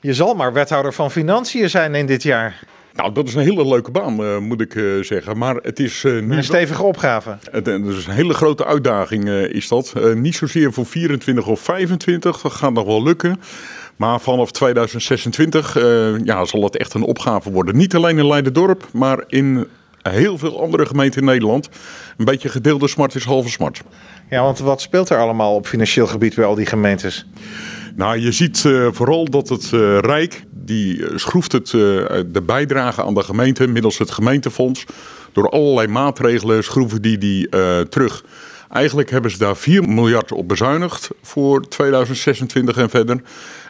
Je zal maar wethouder van Financiën zijn in dit jaar. Nou, dat is een hele leuke baan, uh, moet ik uh, zeggen. Maar het is uh, nu. Een stevige opgave. Het, het, is een hele grote uitdaging, is dat. niet zozeer voor 24 of 25, dat gaat nog wel lukken. Maar vanaf 2026 ja, zal het echt een opgave worden. Niet alleen in Leiden-dorp, maar in heel veel andere gemeenten in Nederland. Een beetje gedeelde smart is halve smart. Ja, want wat speelt er allemaal op financieel gebied bij al die gemeentes? Nou, je ziet uh, vooral dat het uh, Rijk, die schroeft het, de bijdrage aan de gemeente middels het gemeentefonds. Door allerlei maatregelen schroeven die die terug. Eigenlijk hebben ze daar 4 miljard op bezuinigd voor 2026 en verder.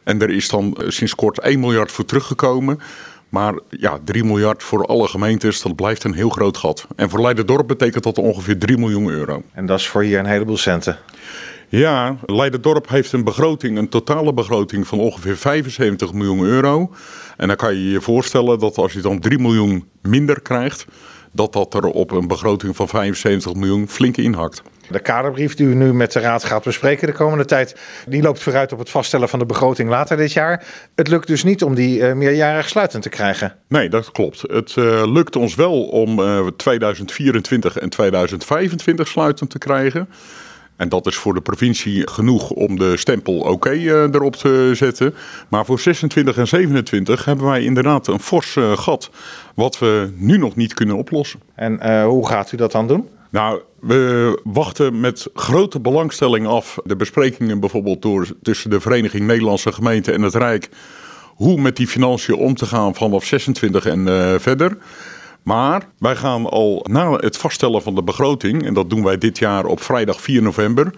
En er is dan sinds kort 1 miljard voor teruggekomen. Maar ja, 3 miljard voor alle gemeentes, dat blijft een heel groot gat. En voor Leiden-dorp betekent dat ongeveer 3 miljoen euro. En dat is voor hier een heleboel centen. Ja, Leiden-dorp heeft een begroting, een totale begroting van ongeveer 75 miljoen euro. En dan kan je je voorstellen dat als je dan 3 miljoen minder krijgt, dat dat er op een begroting van 75 miljoen flink inhakt. De kaderbrief die u nu met de Raad gaat bespreken de komende tijd, die loopt vooruit op het vaststellen van de begroting later dit jaar. Het lukt dus niet om die uh, meerjarig sluitend te krijgen. Nee, dat klopt. Het uh, lukt ons wel om uh, 2024 en 2025 sluitend te krijgen. En dat is voor de provincie genoeg om de stempel oké okay, uh, erop te zetten. Maar voor 26 en 27 hebben wij inderdaad een fors uh, gat. Wat we nu nog niet kunnen oplossen. En uh, hoe gaat u dat dan doen? Nou, we wachten met grote belangstelling af de besprekingen bijvoorbeeld door, tussen de Vereniging Nederlandse Gemeenten en het Rijk. Hoe met die financiën om te gaan vanaf 26 en verder. Maar wij gaan al na het vaststellen van de begroting, en dat doen wij dit jaar op vrijdag 4 november.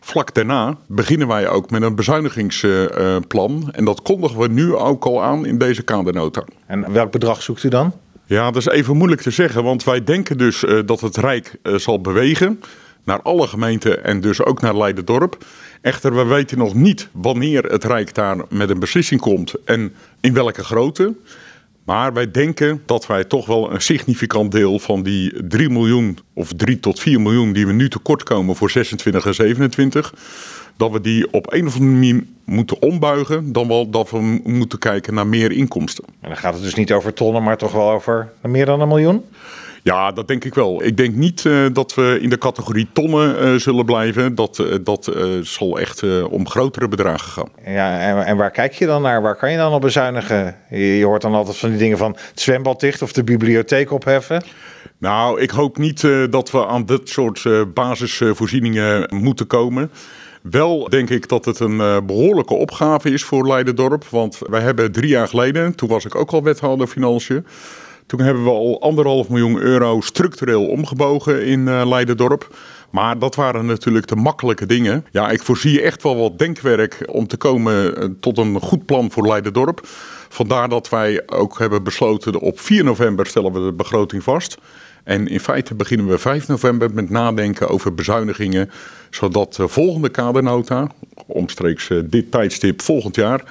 Vlak daarna beginnen wij ook met een bezuinigingsplan. En dat kondigen we nu ook al aan in deze kadernota. En welk bedrag zoekt u dan? Ja, dat is even moeilijk te zeggen, want wij denken dus uh, dat het Rijk uh, zal bewegen naar alle gemeenten en dus ook naar Leiden-dorp. Echter, we weten nog niet wanneer het Rijk daar met een beslissing komt en in welke grootte. Maar wij denken dat wij toch wel een significant deel van die 3 miljoen of 3 tot 4 miljoen die we nu tekort komen voor 26 en 27, dat we die op een of andere manier moeten ombuigen, dan wel dat we moeten kijken naar meer inkomsten. En dan gaat het dus niet over tonnen, maar toch wel over meer dan een miljoen? Ja, dat denk ik wel. Ik denk niet uh, dat we in de categorie tonnen uh, zullen blijven. Dat, uh, dat zal echt om grotere bedragen gaan. Ja, en, en, waar kijk je dan naar? Waar kan je dan op bezuinigen? Je, je, hoort dan altijd van die dingen van het zwembad dicht of de bibliotheek opheffen. Nou, ik hoop niet dat we aan dit soort basisvoorzieningen moeten komen. Wel denk ik dat het een behoorlijke opgave is voor Leiden-dorp. Want wij hebben drie jaar geleden, toen was ik ook al wethouder financiën. Toen hebben we al anderhalf miljoen euro structureel omgebogen in uh, Leiden-dorp. Maar dat waren natuurlijk de makkelijke dingen. Ja, ik voorzie echt wel wat denkwerk om te komen uh, tot een goed plan voor Leiden-dorp. Vandaar dat wij ook hebben besloten op 4 november stellen we de begroting vast. En in feite beginnen we 5 november met nadenken over bezuinigingen. Zodat de volgende kadernota, omstreeks uh, dit tijdstip volgend jaar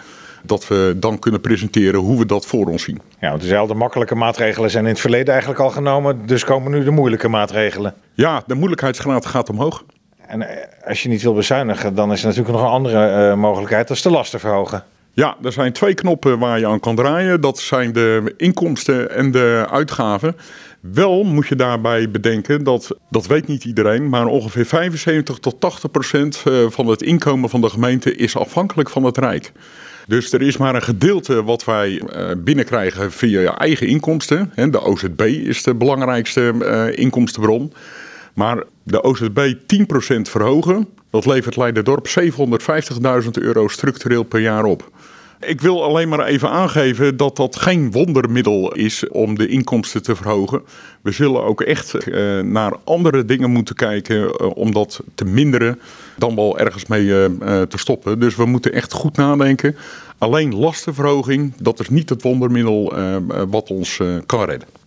dat we dan kunnen presenteren hoe we dat voor ons zien. Ja, dezelfde makkelijke maatregelen zijn in het verleden eigenlijk al genomen, dus komen nu de moeilijke maatregelen. Ja, de moeilijkheidsgraad gaat omhoog. En eh, als je niet wil bezuinigen, dan is er natuurlijk nog een andere uh, mogelijkheid, dat is de lasten verhogen. Ja, er zijn twee knoppen waar je aan kan draaien. Dat zijn de inkomsten en de uitgaven. Wel moet je daarbij bedenken dat, dat weet niet iedereen, maar ongeveer 75 tot 80 procent eh, van het inkomen van de gemeente is afhankelijk van het Rijk. Dus er is maar een gedeelte wat wij uh, binnenkrijgen via je eigen inkomsten. De OZB is de belangrijkste uh, inkomstenbron. Maar de OZB 10% verhogen, dat levert Leiden-dorp 750.000 euro structureel per jaar op. Ik wil alleen maar even aangeven dat dat geen wondermiddel is om de inkomsten te verhogen. We zullen ook echt uh, naar andere dingen moeten kijken uh, om dat te minderen, dan wel ergens mee uh, te stoppen. Dus we moeten echt goed nadenken. Alleen lastenverhoging, dat is niet het wondermiddel wat ons kan redden.